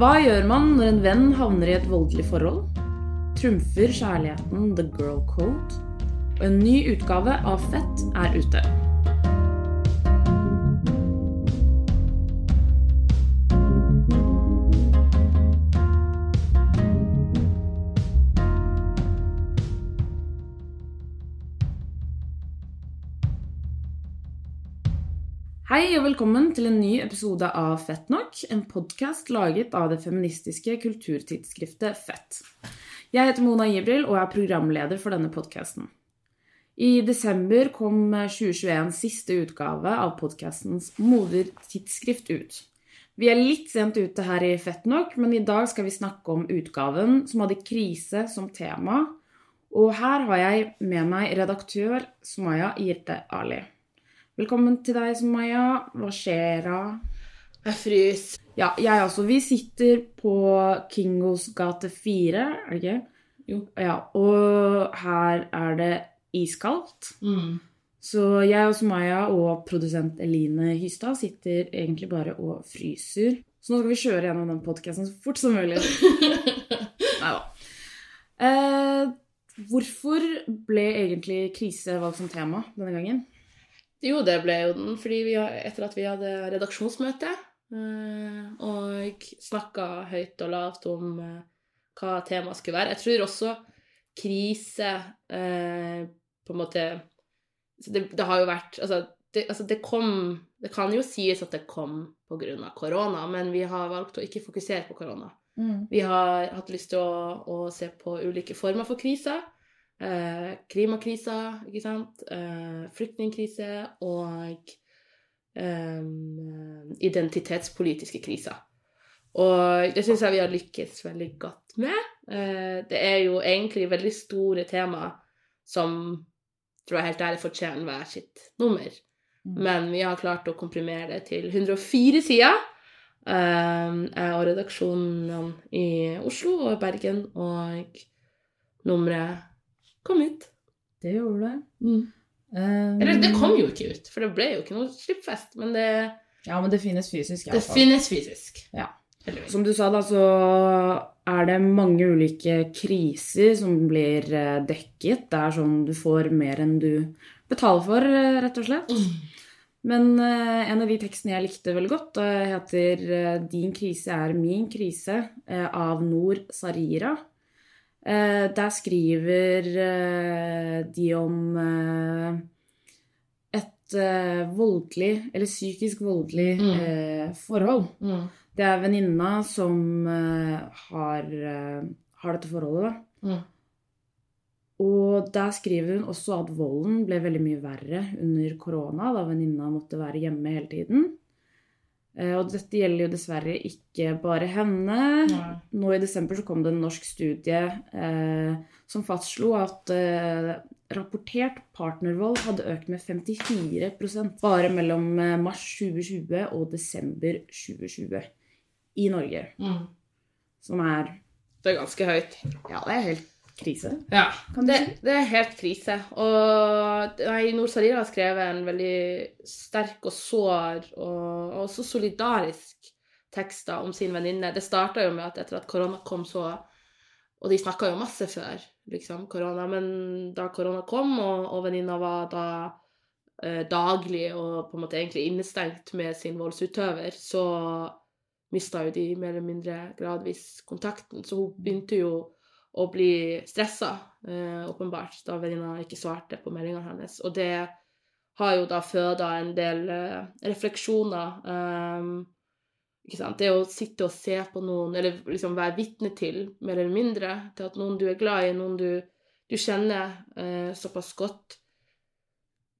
Hva gjør man når en venn havner i et voldelig forhold? Trumfer kjærligheten the girl code? Og en ny utgave av Fett er ute. Hei og velkommen til en ny episode av Fett nok, en podkast laget av det feministiske kulturtidsskriftet Fett. Jeg heter Mona Gibril og er programleder for denne podkasten. I desember kom 2021 siste utgave av podkastens modertidsskrift ut. Vi er litt sent ute her i Fett nok, men i dag skal vi snakke om utgaven som hadde krise som tema. Og her har jeg med meg redaktør Sumaya Jirte Ali. Velkommen til deg, Sumaya. Hva skjer da? Jeg fryser. Ja, jeg også. Vi sitter på Kingos gate 4, er det ikke? Jo. Ja, og her er det iskaldt. Mm. Så jeg og Sumaya og produsent Eline Hystad sitter egentlig bare og fryser. Så nå skal vi kjøre gjennom den podkasten så fort som mulig. Nei da. Eh, hvorfor ble egentlig krise valgt som tema denne gangen? Jo, det ble jo den fordi vi, etter at vi hadde redaksjonsmøte eh, og snakka høyt og lavt om eh, hva temaet skulle være. Jeg tror også krise eh, på en måte det, det har jo vært altså det, altså det kom Det kan jo sies at det kom pga. korona, men vi har valgt å ikke fokusere på korona. Vi har hatt lyst til å, å se på ulike former for kriser. Eh, klimakrisa, ikke sant? Eh, flyktningkrise og eh, identitetspolitiske kriser. Og det syns jeg vi har lykkes veldig godt med. Eh, det er jo egentlig veldig store tema som tror jeg helt ærlig fortjener hver sitt nummer. Mm. Men vi har klart å komprimere det til 104 sider. Eh, Jeg og redaksjonene i Oslo og Bergen, og nummeret kom ut. Det gjorde det. Eh, Eller det kom jo ikke ut, for det ble jo ikke noe slippfest. Men det, Ja, men det finnes fysisk. i det fall. finnes fysisk. Ja. Heldigvis. Som du sa, da, så er det mange ulike kriser som blir eh, dekket. Det er sånn du får mer enn du betaler for, eh, rett og slett. Men eh, en av de tekstene jeg likte veldig godt, heter 'Din krise er min krise' av Nor Sarira. Eh, der skriver eh, de om eh, et voldelig, eller psykisk voldelig, Mm. eh, forhold. Mm. Det er venninna som har, har dette forholdet, da. Mm. Og der skriver hun også at volden ble veldig mye verre under korona, da venninna måtte være hjemme hele tiden. Eh, Og dette gjelder jo dessverre ikke bare henne. Nei. Nå i desember så kom det en norsk studie eh, som fastslo at eh, rapportert partnervold hadde økt med 54 bare mellom eh, mars 2020 og desember 2020 i Norge. Mm. Som er Det er ganske høyt. Ja, det er helt krise. Ja, det, det er helt krise. Og Noor Sarira har skrevet en veldig sterk og sår og og også solidarisk tekst om sin venninne. Det starta jo med at etter at korona kom, så Og de snakka jo masse før liksom, korona, men da korona kom, og, og venninna var da eh, daglig og på en måte egentlig innestengt med sin voldsutøver, så mista jo de mer eller mindre gradvis kontakten. Så hun begynte jo å bli stressa, eh, åpenbart, da venninna ikke svarte på meldingene hennes. Og det har jo da føda en del eh, refleksjoner. Eh, ikke sant? Det å sitte og se på noen, eller liksom være vitne til, mer eller mindre, til at noen du er glad i, noen du, du kjenner eh, såpass godt,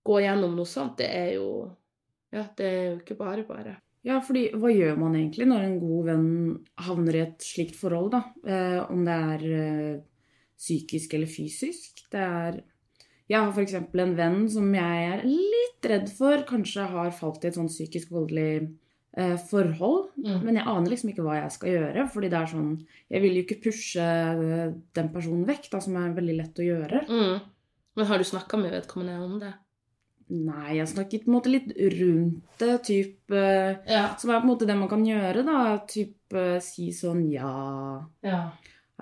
gå gjennom noe sånt, det er jo Ja, det er jo ikke bare bare. Ja, fordi hva gjør man egentlig når en god venn havner i et slikt forhold, da? Eh, om det er eh, psykisk eller fysisk. Det er Jeg har f.eks. en venn som jeg er litt redd for kanskje har falt i et sånn psykisk voldelig eh, forhold. Mm. Men jeg aner liksom ikke hva jeg skal gjøre. fordi det er sånn Jeg vil jo ikke pushe eh, den personen vekk, da, som er veldig lett å gjøre. Mm. Men har du snakka med vedkommende om det? Nei, jeg snakket på en måte litt rundt det, typ eh, Ja. Som er på en måte det man kan gjøre, da. Typ eh, si sånn Ja, Ja.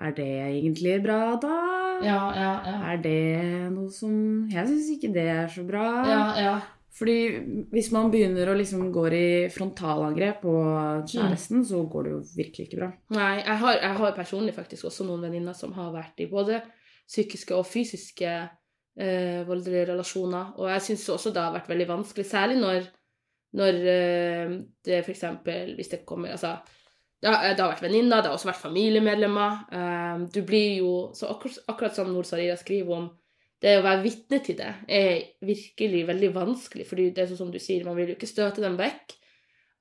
er det egentlig bra, da? Ja, ja, ja. Er det noe som Jeg syns ikke det er så bra. Ja, ja. Fordi hvis man begynner å liksom gå i frontalangrep på kjæresten, så går det jo virkelig ikke bra. Nei, jeg har, jeg har personlig faktisk også noen venninner som har vært i både psykiske og fysiske eh, voldelige relasjoner. Og jeg syns også det har vært veldig vanskelig, særlig når, når eh, det f.eks. Hvis det kommer Altså, det har, det har vært venninner, det har også vært familiemedlemmer. Eh, du blir jo så akkurat, akkurat som Noor Sarira skriver om, det å være vitne til det er virkelig veldig vanskelig, fordi det er sånn som du sier, man vil jo ikke støte dem vekk.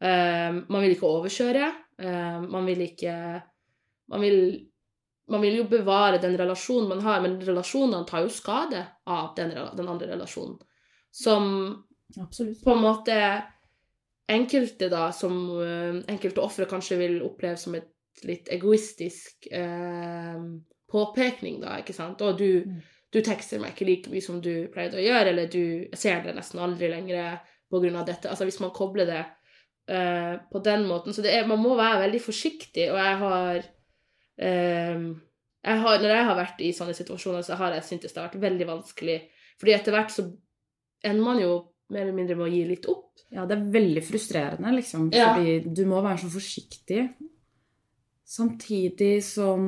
Eh, man vil ikke overkjøre. eh, man vil ikke man vil, man vil jo bevare den relasjonen man har, men relasjonene tar jo skade av den, den andre relasjonen. Som Absolutt. på en måte enkelte da, som eh, enkelte ofre kanskje vil oppleve som et litt egoistisk eh, påpekning, da, ikke sant? Og du, Mm. du tekster meg ikke like mye som du pleide å gjøre, eller du ser det nesten aldri lenger av dette. Altså hvis man kobler det eh, på den måten. Så det er, man må være veldig forsiktig, og jeg har jeg har, når jeg har vært i sånne situasjoner, så har jeg syntes det har vært veldig vanskelig. Fordi etter hvert så ender man jo mer eller mindre med å gi litt opp. Ja, det er veldig frustrerende, liksom. Ja. Fordi du må være så forsiktig. Samtidig som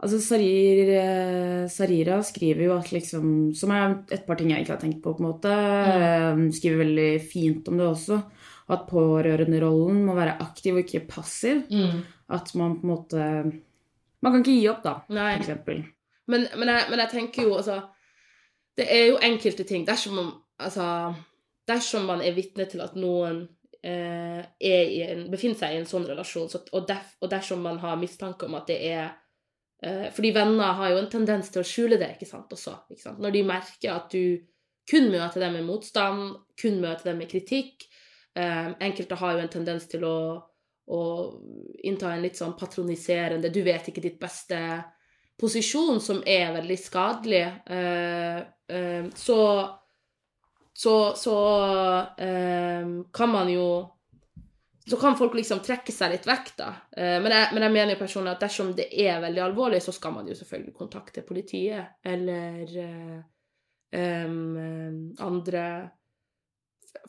Altså, Sarir, eh, Sarira skriver jo at liksom Som er et par ting jeg ikke har tenkt på, på en måte. Mm. eh, Skriver veldig fint om det også. Og at pårørenderollen må være aktiv og ikke passiv. At man på en måte Man kan ikke gi opp, da, Nei. for eksempel. Men, men, jeg, men jeg tenker jo, altså Det er jo enkelte ting Dersom man, altså, dersom man er vitne til at noen eh, i en, befinner seg i en sånn relasjon, så, og, def, og dersom man har mistanke om at det er eh, Fordi venner har jo en tendens til å skjule det, ikke sant, også. Ikke sant? Når de merker at du kun møter dem med motstand, kun møter dem med kritikk. Eh, enkelte har jo en tendens til å, å innta en litt sånn patroniserende Du vet ikke ditt beste posisjon som er veldig skadelig, eh, eh, så så, så eh, kan man jo Så kan folk liksom trekke seg litt vekk, da. Men, jeg, men jeg mener jo personlig at dersom det er veldig alvorlig, så skal man jo selvfølgelig kontakte politiet eller em, andre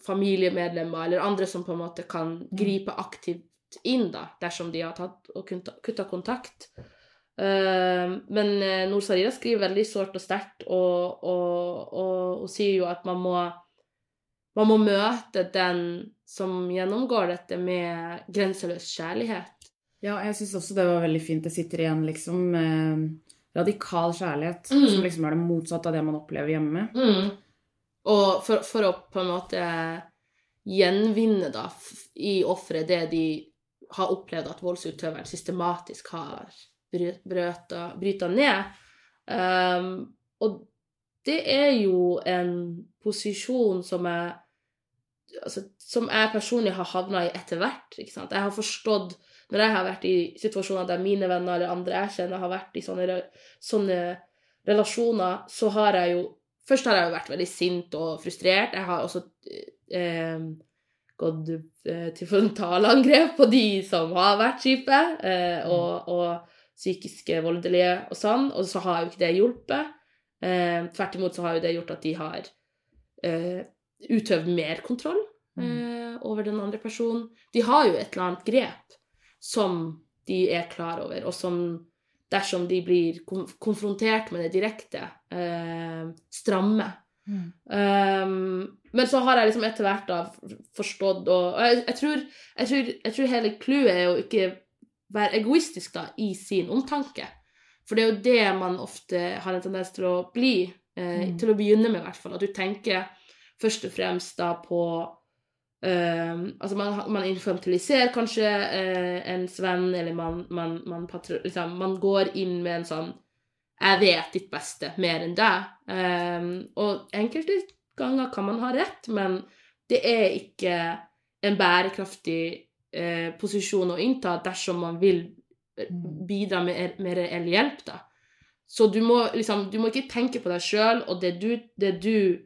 familiemedlemmer eller andre som på en måte kan gripe aktivt inn, da, dersom de har tatt og kutta kontakt. Eh, men uh, Noor Sarira skriver veldig sårt og sterkt, og, og, og, og sier jo at man må, man må møte den som gjennomgår dette, med grenseløs kjærlighet. Ja, jeg syns også det var veldig fint. Det sitter igjen liksom med radikal kjærlighet, Mm. som liksom er det motsatte av det man opplever hjemme. Og for, for å på en måte gjenvinne da i offeret det de har opplevd at voldsutøveren systematisk har bry- bryta ned. Um, og det er jo en posisjon som jeg altså, som jeg personlig har havna i etter hvert. ikke sant? Jeg har forstått Når jeg har vært i situasjoner der mine venner eller andre jeg kjenner, har vært i sånne, sånne relasjoner, så har jeg jo Først har jeg jo vært veldig sint og frustrert. Jeg har også eh, gått eh, til frontalangrep på de som har vært kjipe, eh, og, og psykiske voldelige og sånn, og så har jo ikke det hjulpet. Eh, tvert imot så har jo det gjort at de har utøvd mer kontroll eh, over den andre personen. De har jo et eller annet grep som de er klar over, og som dersom de blir konfrontert med det direkte, eh, stramme. Um, men så har jeg liksom etter hvert da forstått og, og jeg, jeg, tror, jeg, tror, jeg tror hele clouet er å ikke være egoistisk da i sin omtanke. For det er jo det man ofte har en tendens til å bli, eh, Mm. til å begynne med i hvert fall. At du tenker først og fremst da på Um, Altså man, man infantiliserer kanskje uh, ens venn, eller man, man, man, liksom, man går inn med en sånn 'jeg vet ditt beste mer enn deg'. Eh, og enkelte ganger kan man ha rett, men det er ikke en bærekraftig eh, posisjon å innta dersom man vil eh, Mm. bidra med, med reell hjelp, da. Så du må liksom Du må ikke tenke på deg sjøl og det du, det du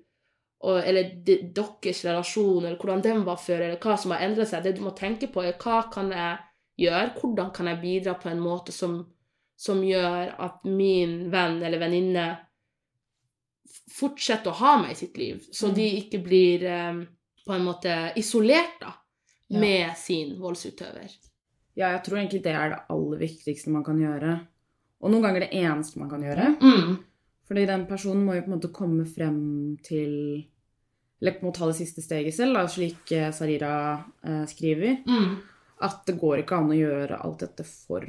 og, eller de, deres relasjon, eller hvordan den var før, eller hva som har endret seg. Det du må tenke på, er hva kan jeg gjøre? Hvordan kan jeg bidra på en måte som, som gjør at min venn eller venninne fortsetter å ha meg i sitt liv, så de ikke blir um, på en måte isolert da, Ja. med sin voldsutøver. Ja, jeg tror egentlig det er det aller viktigste man kan gjøre. Og noen ganger det eneste man kan gjøre. Mm. Fordi den personen må jo på en måte komme frem til Eller må ta det siste steget selv, da, slik eh, Sarira eh, skriver. Mm. At det går ikke an å gjøre alt dette for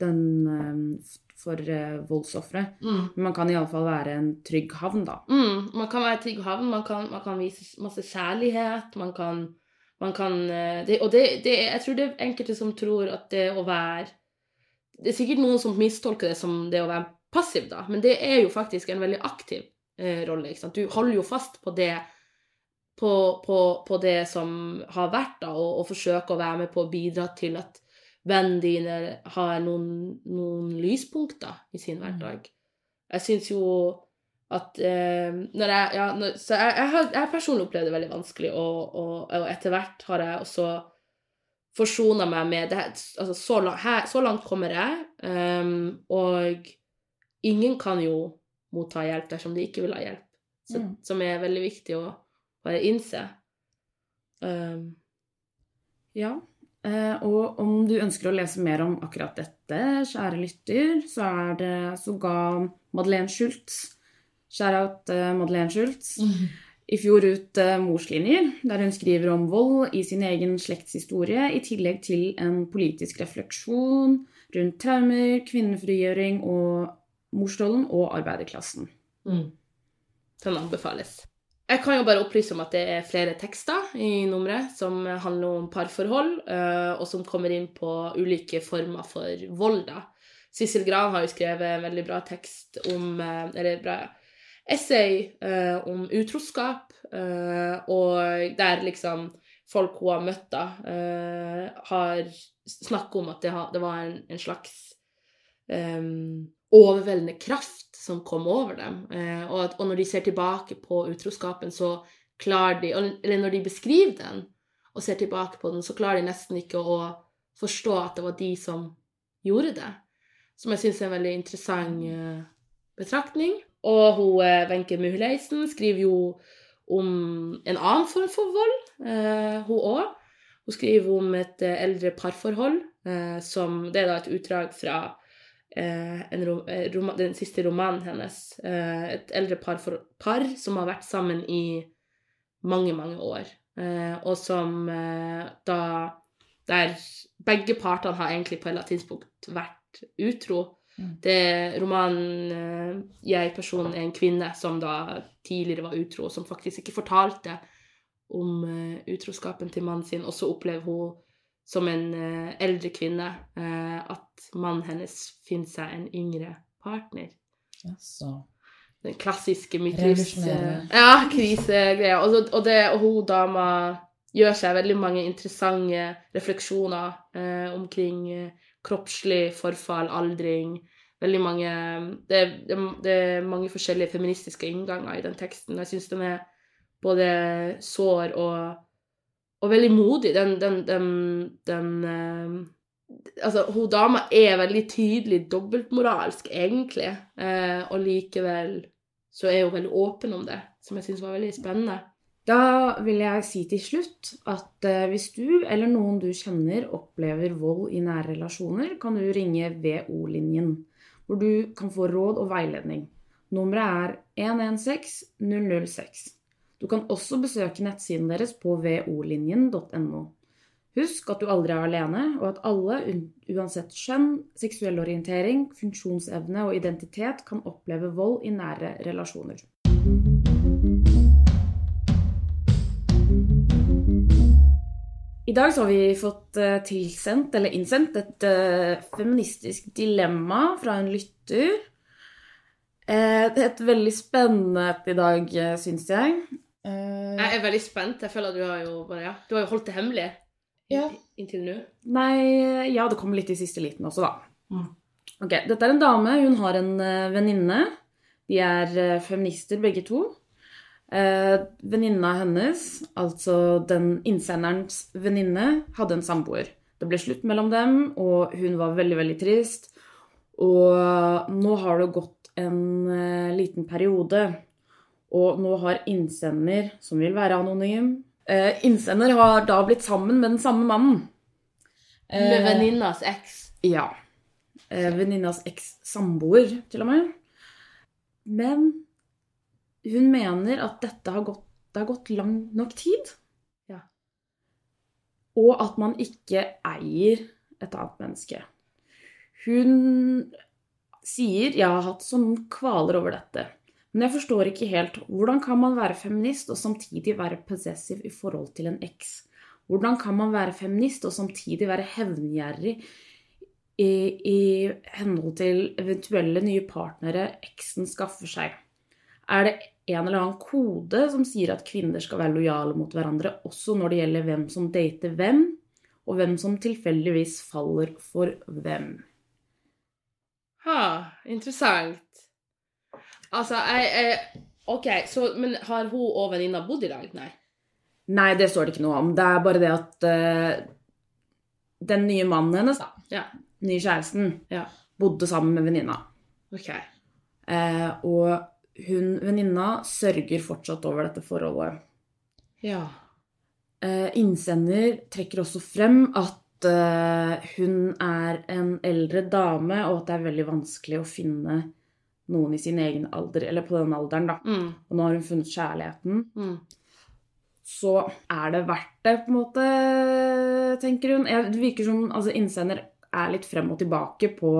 den eh, For voldsofre. Mm. Men man kan iallfall være en trygg havn, da. Mm. Man kan være en trygg havn, man kan, man kan vise masse kjærlighet, man kan, man kan eh, det, Og det, det, jeg tror det er enkelte som tror at det å være Det er sikkert noen som mistolker det som det å være passiv, da, men det er jo faktisk en veldig aktiv eh, rolle. ikke sant? Du holder jo fast på det på, på, på det som har vært, da, og, og forsøker å være med på å bidra til at vennene dine har noen, noen lyspunkter i sin hverdag. Jeg syns jo at eh, når jeg, ja, når, Så jeg, jeg, har, jeg personlig opplevd det veldig vanskelig, og, og, og etter hvert har jeg også forsona meg med det. Altså, så, langt, her, så langt kommer jeg, um, og ingen kan jo motta hjelp dersom de ikke vil ha hjelp, så, Mm. som er veldig viktig å bare innse. Um, Ja. Eh, og om du ønsker å lese mer om akkurat dette, kjære lytter, så er det så Madeleine Schultz, shout-out eh, Madeleine Schultz, i fjor ut eh, Morslinjer, der hun skriver om vold i sin egen slektshistorie, i tillegg til en politisk refleksjon rundt traumer, kvinnefrigjøring og morsrollen og arbeiderklassen. Mm. Den anbefales. Jeg kan jo bare opplyse om at det er flere tekster i nummeret som handler om parforhold, eh, og som kommer inn på ulike former for vold. da. Sissel Gran har jo skrevet en veldig bra tekst om eh, Eller bra essay eh, om utroskap, og der liksom folk hun har møtt, da, har snakket om at det, var en slags overveldende kraft som kom over dem. Eh, og, at, og når de ser tilbake på utroskapen, så klarer de Eller når de beskriver den og ser tilbake på den, så klarer de nesten ikke å forstå at det var de som gjorde det. Som jeg syns er en veldig interessant eh, betraktning. Og hun eh, Wenche Muhleisen skriver jo om en annen form for vold, hun òg. Hun skriver om et eldre parforhold, som Det er da et utdrag fra eh, eh, den siste romanen hennes. Eh, et eldre par, for, par som har vært sammen i mange, mange år. Eh, og som da Der begge partene har egentlig på et eller annet tidspunkt vært utro. Mm. Det romanen Jeg-personen er en kvinne som da tidligere var utro, som faktisk ikke fortalte om utroskapen til mannen sin, og så opplever hun som en eh, eldre kvinne eh, at mannen hennes finner seg en yngre partner. Den klassiske midtlivs... Revolusjonerende. Ja, krisegreia. Og, og, det- og hun dama gjør seg veldig mange interessante refleksjoner eh, omkring eh, kroppslig forfall, aldring Veldig mange det, det, det er mange forskjellige feministiske innganger i den teksten. Jeg syns den er både sår og, og veldig modig. Den, den, den, den eh, Altså, hun dama er veldig tydelig dobbeltmoralsk, egentlig, eh, og likevel så er hun veldig åpen om det, som jeg syns var veldig spennende. Da vil jeg si til slutt at eh, hvis du eller noen du kjenner opplever vold i nære relasjoner, kan du ringe VO-linjen, hvor du kan få råd og veiledning. Nummeret er 116 006. Du kan også besøke nettsiden deres på volinjen.no. Husk at du aldri er alene, og at alle, uansett kjønn, seksuell orientering, funksjonsevne og identitet, kan oppleve vold i nære relasjoner. I dag har vi fått eh, tilsendt, eller innsendt, et eh, feministisk dilemma fra en lytter. Eh, det er et veldig spennende i dag, syns jeg. Eh, Jeg er veldig spent. Jeg føler at du har jo bare, ja, du har jo holdt det hemmelig Ja. inntil nå. Nei, ja, det kommer litt i siste liten også, da. Mm. Ok, Dette er en dame. Hun har en eh, venninne. De er eh, feminister begge to. Uh, venninna hennes, altså den innsenderens venninne, hadde en samboer. Det ble slutt mellom dem, og hun var veldig, veldig trist. Og nå har det gått en liten periode, og nå har innsender, som vil være anonym eh, Innsender har da blitt sammen med den samme mannen. Med Eh, venninnas eks. ja. Eh, Venninnas eks-samboer, til og med. Men hun mener at dette har gått, det har gått lang nok tid. Ja. Og at man ikke eier et annet menneske. Hun sier 'jeg har hatt sånne kvaler over dette'. Men jeg forstår ikke helt hvordan kan man være feminist og samtidig være possessive i forhold til en eks? Hvordan kan man være feminist og samtidig være hevngjerrig i, i henhold til eventuelle nye partnere eksen skaffer seg? Er det en eller annen kode som sier at kvinner skal være lojale mot hverandre, også når det gjelder hvem som dater hvem, og hvem som tilfeldigvis faller for hvem? Ha, interessant. Altså, jeg, jeg OK, så Men har hun og venninna bodd i lag? Nei. Nei, det står det ikke noe om. Det er bare det at uh, den nye mannen hennes, da, Ja. nye kjæresten, Ja. bodde sammen med venninna. OK. Uh, og hun venninna sørger fortsatt over dette forholdet. Ja. Uh, innsender trekker også frem at hun er en eldre dame, og at det er veldig vanskelig å finne noen i sin egen alder, eller på den alderen, da. Mm. Og nå har hun funnet kjærligheten. Mm. Så er det verdt det, på en måte, tenker hun. Det virker som altså, innsender er litt frem og tilbake på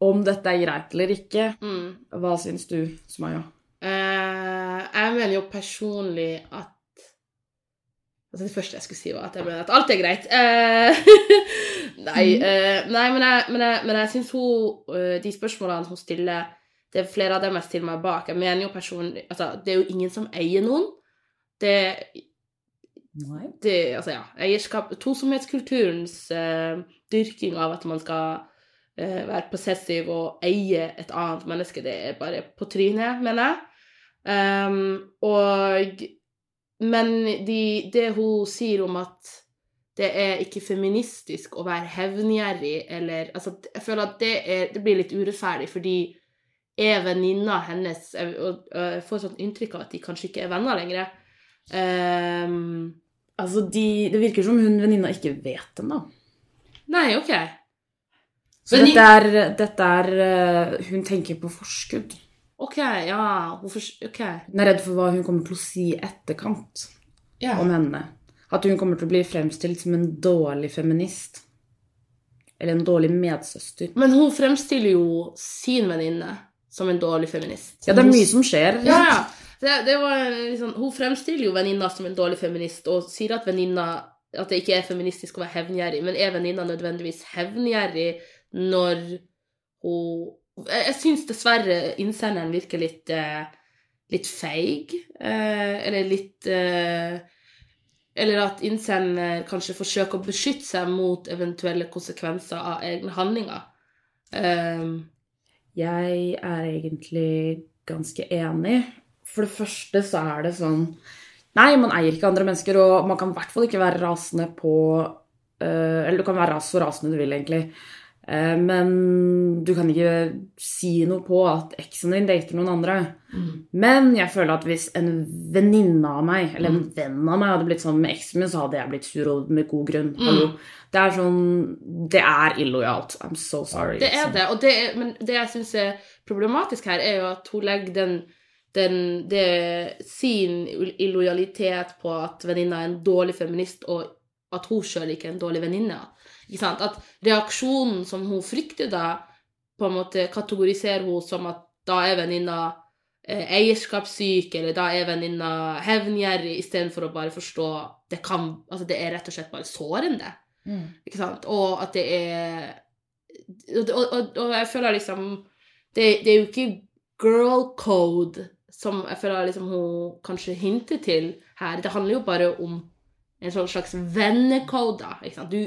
om dette er greit eller ikke. Mm. Hva syns du, Sumaya? Eh, jeg mener jo personlig at Altså Det første jeg skulle si, var at jeg mener at alt er greit. Eh, nei, Mm. eh, nei, men jeg, men jeg, men jeg syns hun eh, De spørsmålene hun stiller, det er flere av dem jeg stiller meg bak. Jeg mener jo personlig Altså, det er jo ingen som eier noen. Det det, altså ja, eierskap Tosomhetskulturens uh, dyrking av at man skal uh, være possessiv og eie et annet menneske, det er bare på trynet, mener jeg. Um, og Men de, det hun sier om at det er ikke feministisk å være hevngjerrig, eller Altså, jeg føler at det, er, det blir litt urettferdig, fordi er venninna hennes Og jeg får sånn inntrykk av at de kanskje ikke er venner lenger. Um, Altså, de, det virker som hun venninna ikke vet da. Nei, OK. Så Men dette er, dette er eh, Hun tenker på forskudd. OK, ja. Hvorfor OK. Hun er redd for hva hun kommer til å si i etterkant Ja. om henne. At hun kommer til å bli fremstilt som en dårlig feminist. Eller en dårlig medsøster. Men hun fremstiller jo sin venninne som en dårlig feminist. Ja, det er mye som skjer. Ja, ja. Det, det var liksom, hun fremstiller jo venninna som en dårlig feminist, og sier at venninna at det ikke er feministisk å være hevngjerrig, men er venninna nødvendigvis hevngjerrig når hun Jeg, jeg syns dessverre innsenderen virker litt eh, litt feig, eh, eller litt eh, Eller at innsender kanskje forsøker å beskytte seg mot eventuelle konsekvenser av egne handlinger. Um, Jeg er egentlig ganske enig. For det første så er det sånn Nei, man eier ikke andre mennesker, og man kan i hvert fall ikke være rasende på eh, Eller du kan være så rasende du vil, egentlig. Eh, men du kan ikke si noe på at eksen din dater noen andre. Men jeg føler at hvis en venninne av meg, eller en venn av meg, hadde blitt sammen med eksen min, så hadde jeg blitt sur og med god grunn. Hallo. Det er sånn Det er illojalt. I'm so sorry. Det er liksom. det, og det er, men det jeg syns er problematisk her, er jo at hun legger den, den det, sin illojalitet på at venninna er en dårlig feminist, og at hun sjøl ikke er en dårlig venninne. Ikke sant? At reaksjonen som hun frykter da, på en måte kategoriserer hun som at da er venninna eh, eierskapssyk, eller da er venninna hevngjerrig, istedenfor å bare forstå det kan Altså, det er rett og slett bare sårende. Mm. Ikke sant? Og at det er Og, og, og, jeg føler liksom det, det er jo ikke girl code som jeg føler liksom hun kanskje hinter til her. Det handler jo bare om en sånn slags vennekode. Ikke sant? Du,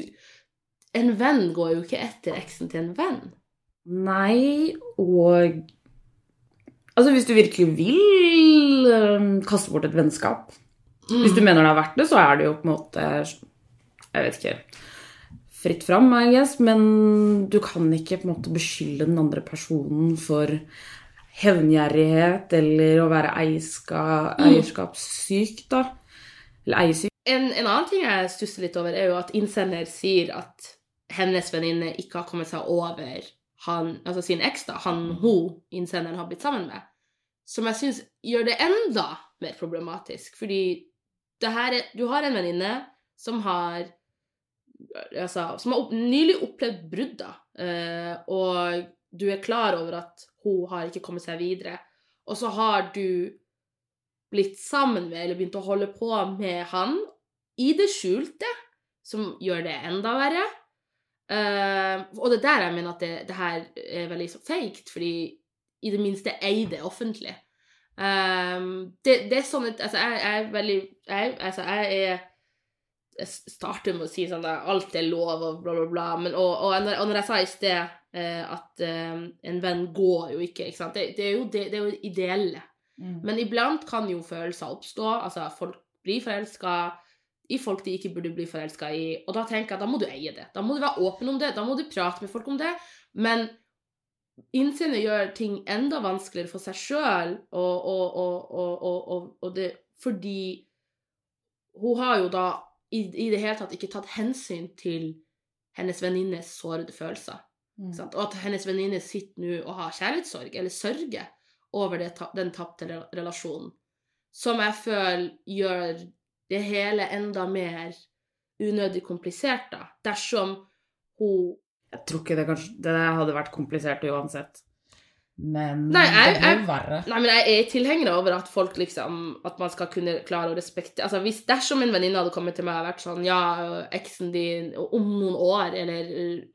en venn går jo ikke etter eksen til en venn. Nei, og Altså, hvis du virkelig vil eh, kaste bort et vennskap Hvis du mener det er verdt det, så er det jo på en måte Jeg vet ikke Fritt fram, I guess, men du kan ikke på en måte beskylde den andre personen for hevngjerrighet eller å være eierska, eierskapssyk, da. Eller eiersyk. En, en annen ting jeg stusser litt over, er jo at innsender sier at hennes venninne ikke har kommet seg over han, altså sin eks, da, han hun innsenderen har blitt sammen med. Som jeg syns gjør det enda mer problematisk. Fordi er, du har en venninne som har altså, som har opp, nylig opplevd brudd, da. Eh, og du er klar over at hun har ikke kommet seg videre. Og så har du blitt sammen med, eller begynt å holde på med han i det skjulte, som gjør det enda verre. Eh, og det er der jeg mener at det, det her er veldig feigt, fordi i det minste eier det offentlig. Um, det, det er sånn at Altså, jeg, jeg er veldig jeg, Altså, jeg er jeg starter med å si sånn at alt er lov og bla, bla, bla. Men, og, og, når, og, når, jeg sa i sted eh, at eh, en venn går jo ikke, ikke sant? Det, det, er jo, det, det, er jo ideelle. Mm. Men iblant kan jo følelser oppstå. Altså folk blir forelska i folk de ikke burde bli forelska i. Og da tenker jeg da må du eie det. Da må du være åpen om det. Da må du prate med folk om det. Men innsynet gjør ting enda vanskeligere for seg sjøl, og, og, og det fordi hun har jo da i, i, det hele tatt ikke tatt hensyn til hennes venninnes sårede følelser. Mm. Og at hennes venninne sitter nå og har kjærlighetssorg, eller sørger over det, den tapte relasjonen. Som jeg føler gjør det hele enda mer unødig komplisert, da. Dersom hun Jeg tror ikke det kanskje Det hadde vært komplisert uansett. Men nei, jeg, det blir jo verre. Nei, men jeg er tilhenger over at folk liksom At man skal kunne klare å respektere Altså, hvis Dersom en venninne hadde kommet til meg og vært sånn Ja, eksen din om noen år, eller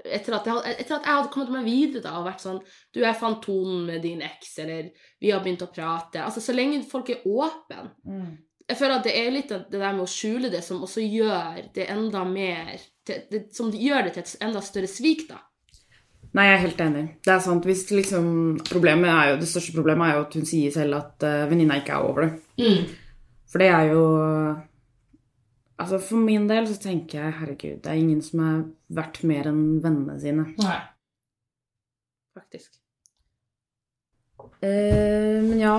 etter at, jeg, etter at jeg hadde kommet meg videre da og vært sånn Du, jeg fant tonen med din eks, eller vi har begynt å prate Altså, så lenge folk er åpne mm. Jeg føler at det er litt det der med å skjule det som også gjør det enda mer det, det, Som gjør det til et enda større svik, da. Nei, jeg er helt enig. Det er sant. Hvis liksom, problemet er jo, det største problemet er jo at hun sier selv at uh, venninna ikke er over det. Mm. For det er jo Altså For min del så tenker jeg herregud, det er ingen som er verdt mer enn vennene sine. Nei. Faktisk. Uh, men ja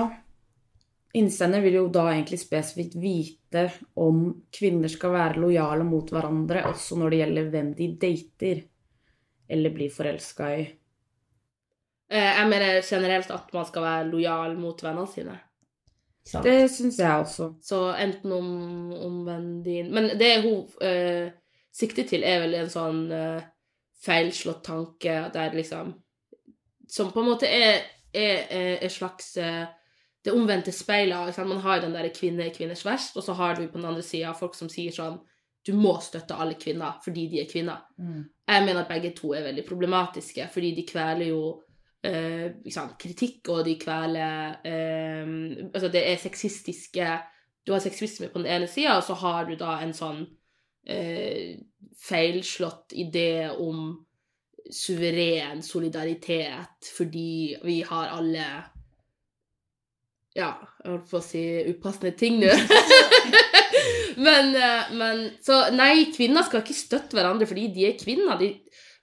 Innsender vil jo da egentlig spesifikt vite om kvinner skal være lojale mot hverandre også når det gjelder hvem de dater eller blir forelska i? Eh, jeg mener generelt at man skal være lojal mot vennene sine. Sant. Det syns jeg også. Så enten om, om vennen din Men det hun uh, sikter til, er vel en sånn uh, feilslått tanke der liksom Som på en måte er, en slags uh, det omvendte speilet. Man har den der kvinne i kvinners verst, og så har du på den andre sida folk som sier sånn du må støtte alle kvinner fordi de er kvinner. Mm. Jeg mener at begge to er veldig problematiske, fordi de kveler jo eh, liksom, kritikk, og de kveler eh, Altså, det er sexistiske Du har sexisme på den ene sida, og så har du da en sånn eh, feilslått idé om suveren solidaritet fordi vi har alle Ja, jeg holdt på å si upassende ting nå. men, eh, men, Så nei, kvinner skal ikke støtte hverandre fordi de er kvinner. De,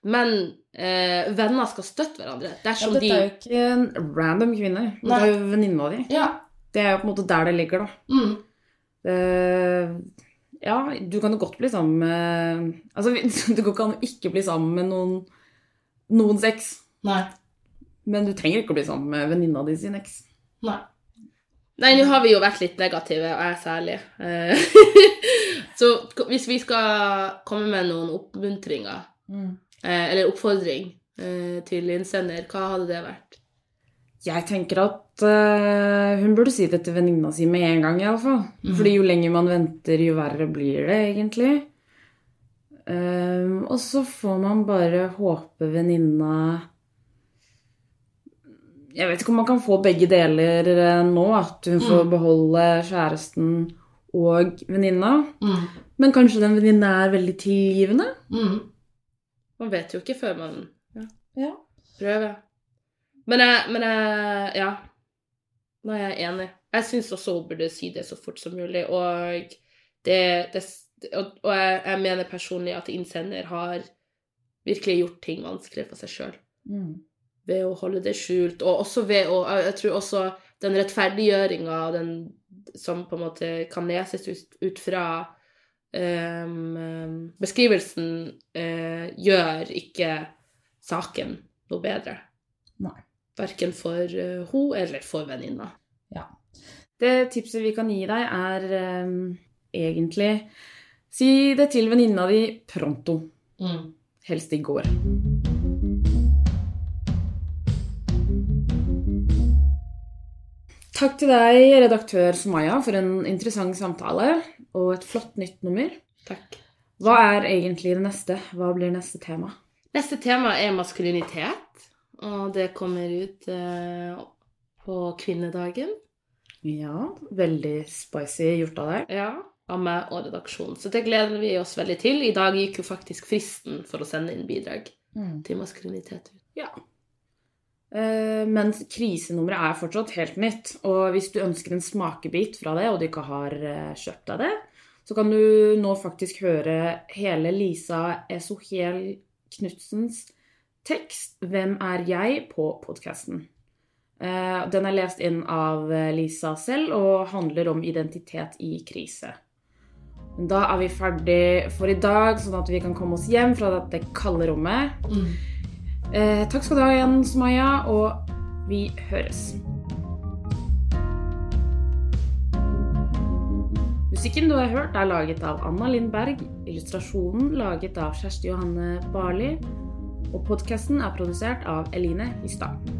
men eh, venner skal støtte hverandre dersom ja, dette er jo ikke en random kvinne. Det er jo venninna di. Ja. Det er jo på en måte der det ligger, da. Mm. Uh, ja, du kan jo godt bli sammen med Altså, du kan ikke ikke bli sammen med noen noens eks. Nei. Men du trenger ikke å bli sammen med venninna di sin eks. Nei. Nei, nå har vi jo vært litt negative, og jeg særlig. Eh, så hvis vi skal komme med noen oppmuntringer, mm. Eh, eller oppfordring eh, til innsender, hva hadde det vært? Jeg tenker at uh, hun burde si det til venninna si med en gang, iallfall. Mm. Fordi jo lenger man venter, jo verre blir det, egentlig. Um, og så får man bare håpe venninna jeg vet ikke om man kan få begge deler eh, nå. At hun får mm. beholde kjæresten og venninna. Mm. Men kanskje den venninna er veldig tilgivende? Mm. Man vet jo ikke før man ja. Ja. prøver. Men jeg, men jeg Ja. Jeg er enig. Jeg syns også hun burde si det så fort som mulig. Og, det, det, og, og jeg, jeg, mener personlig at innsender har virkelig gjort ting vanskelig for seg sjøl. Ved å holde det skjult, og også ved å Jeg tror også den rettferdiggjøringa som på en måte kan leses ut, ut fra um, beskrivelsen, uh, gjør ikke saken noe bedre. Nei. Verken for uh, hun eller for venninna. Ja. Det tipset vi kan gi deg, er um, egentlig Si det til venninna di pronto. Mm. Helst i går. Takk til deg, redaktør Sumaya, for en interessant samtale og et flott nytt nummer. Takk. Hva er egentlig det neste? Hva blir neste tema? Neste tema er maskulinitet, og det kommer ut eh, på kvinnedagen. Ja, veldig spicy gjort av deg. Ja, av meg og redaksjonen. Så det gleder vi oss veldig til. I dag gikk jo faktisk fristen for å sende inn bidrag Mm. til maskulinitet ut. Ja. Eh, Men krisenummeret er fortsatt helt nytt. Og hvis du ønsker en smakebit fra det, og du ikke har eh, kjøpt deg det, så kan du nå faktisk høre hele Lisa Esohel Knutsens tekst 'Hvem er jeg?' på podkasten. Den er lest inn av eh, Lisa selv og handler om identitet i krise. Da er vi ferdig for i dag, sånn at vi kan komme oss hjem fra dette kalde rommet. Eh, takk skal du ha igjen, Sumaya, og vi høres. Musikken du har hørt, er laget av Anna Lindberg, illustrasjonen laget av Kjersti Johanne Barli, og podkasten er produsert av Eline Hystad.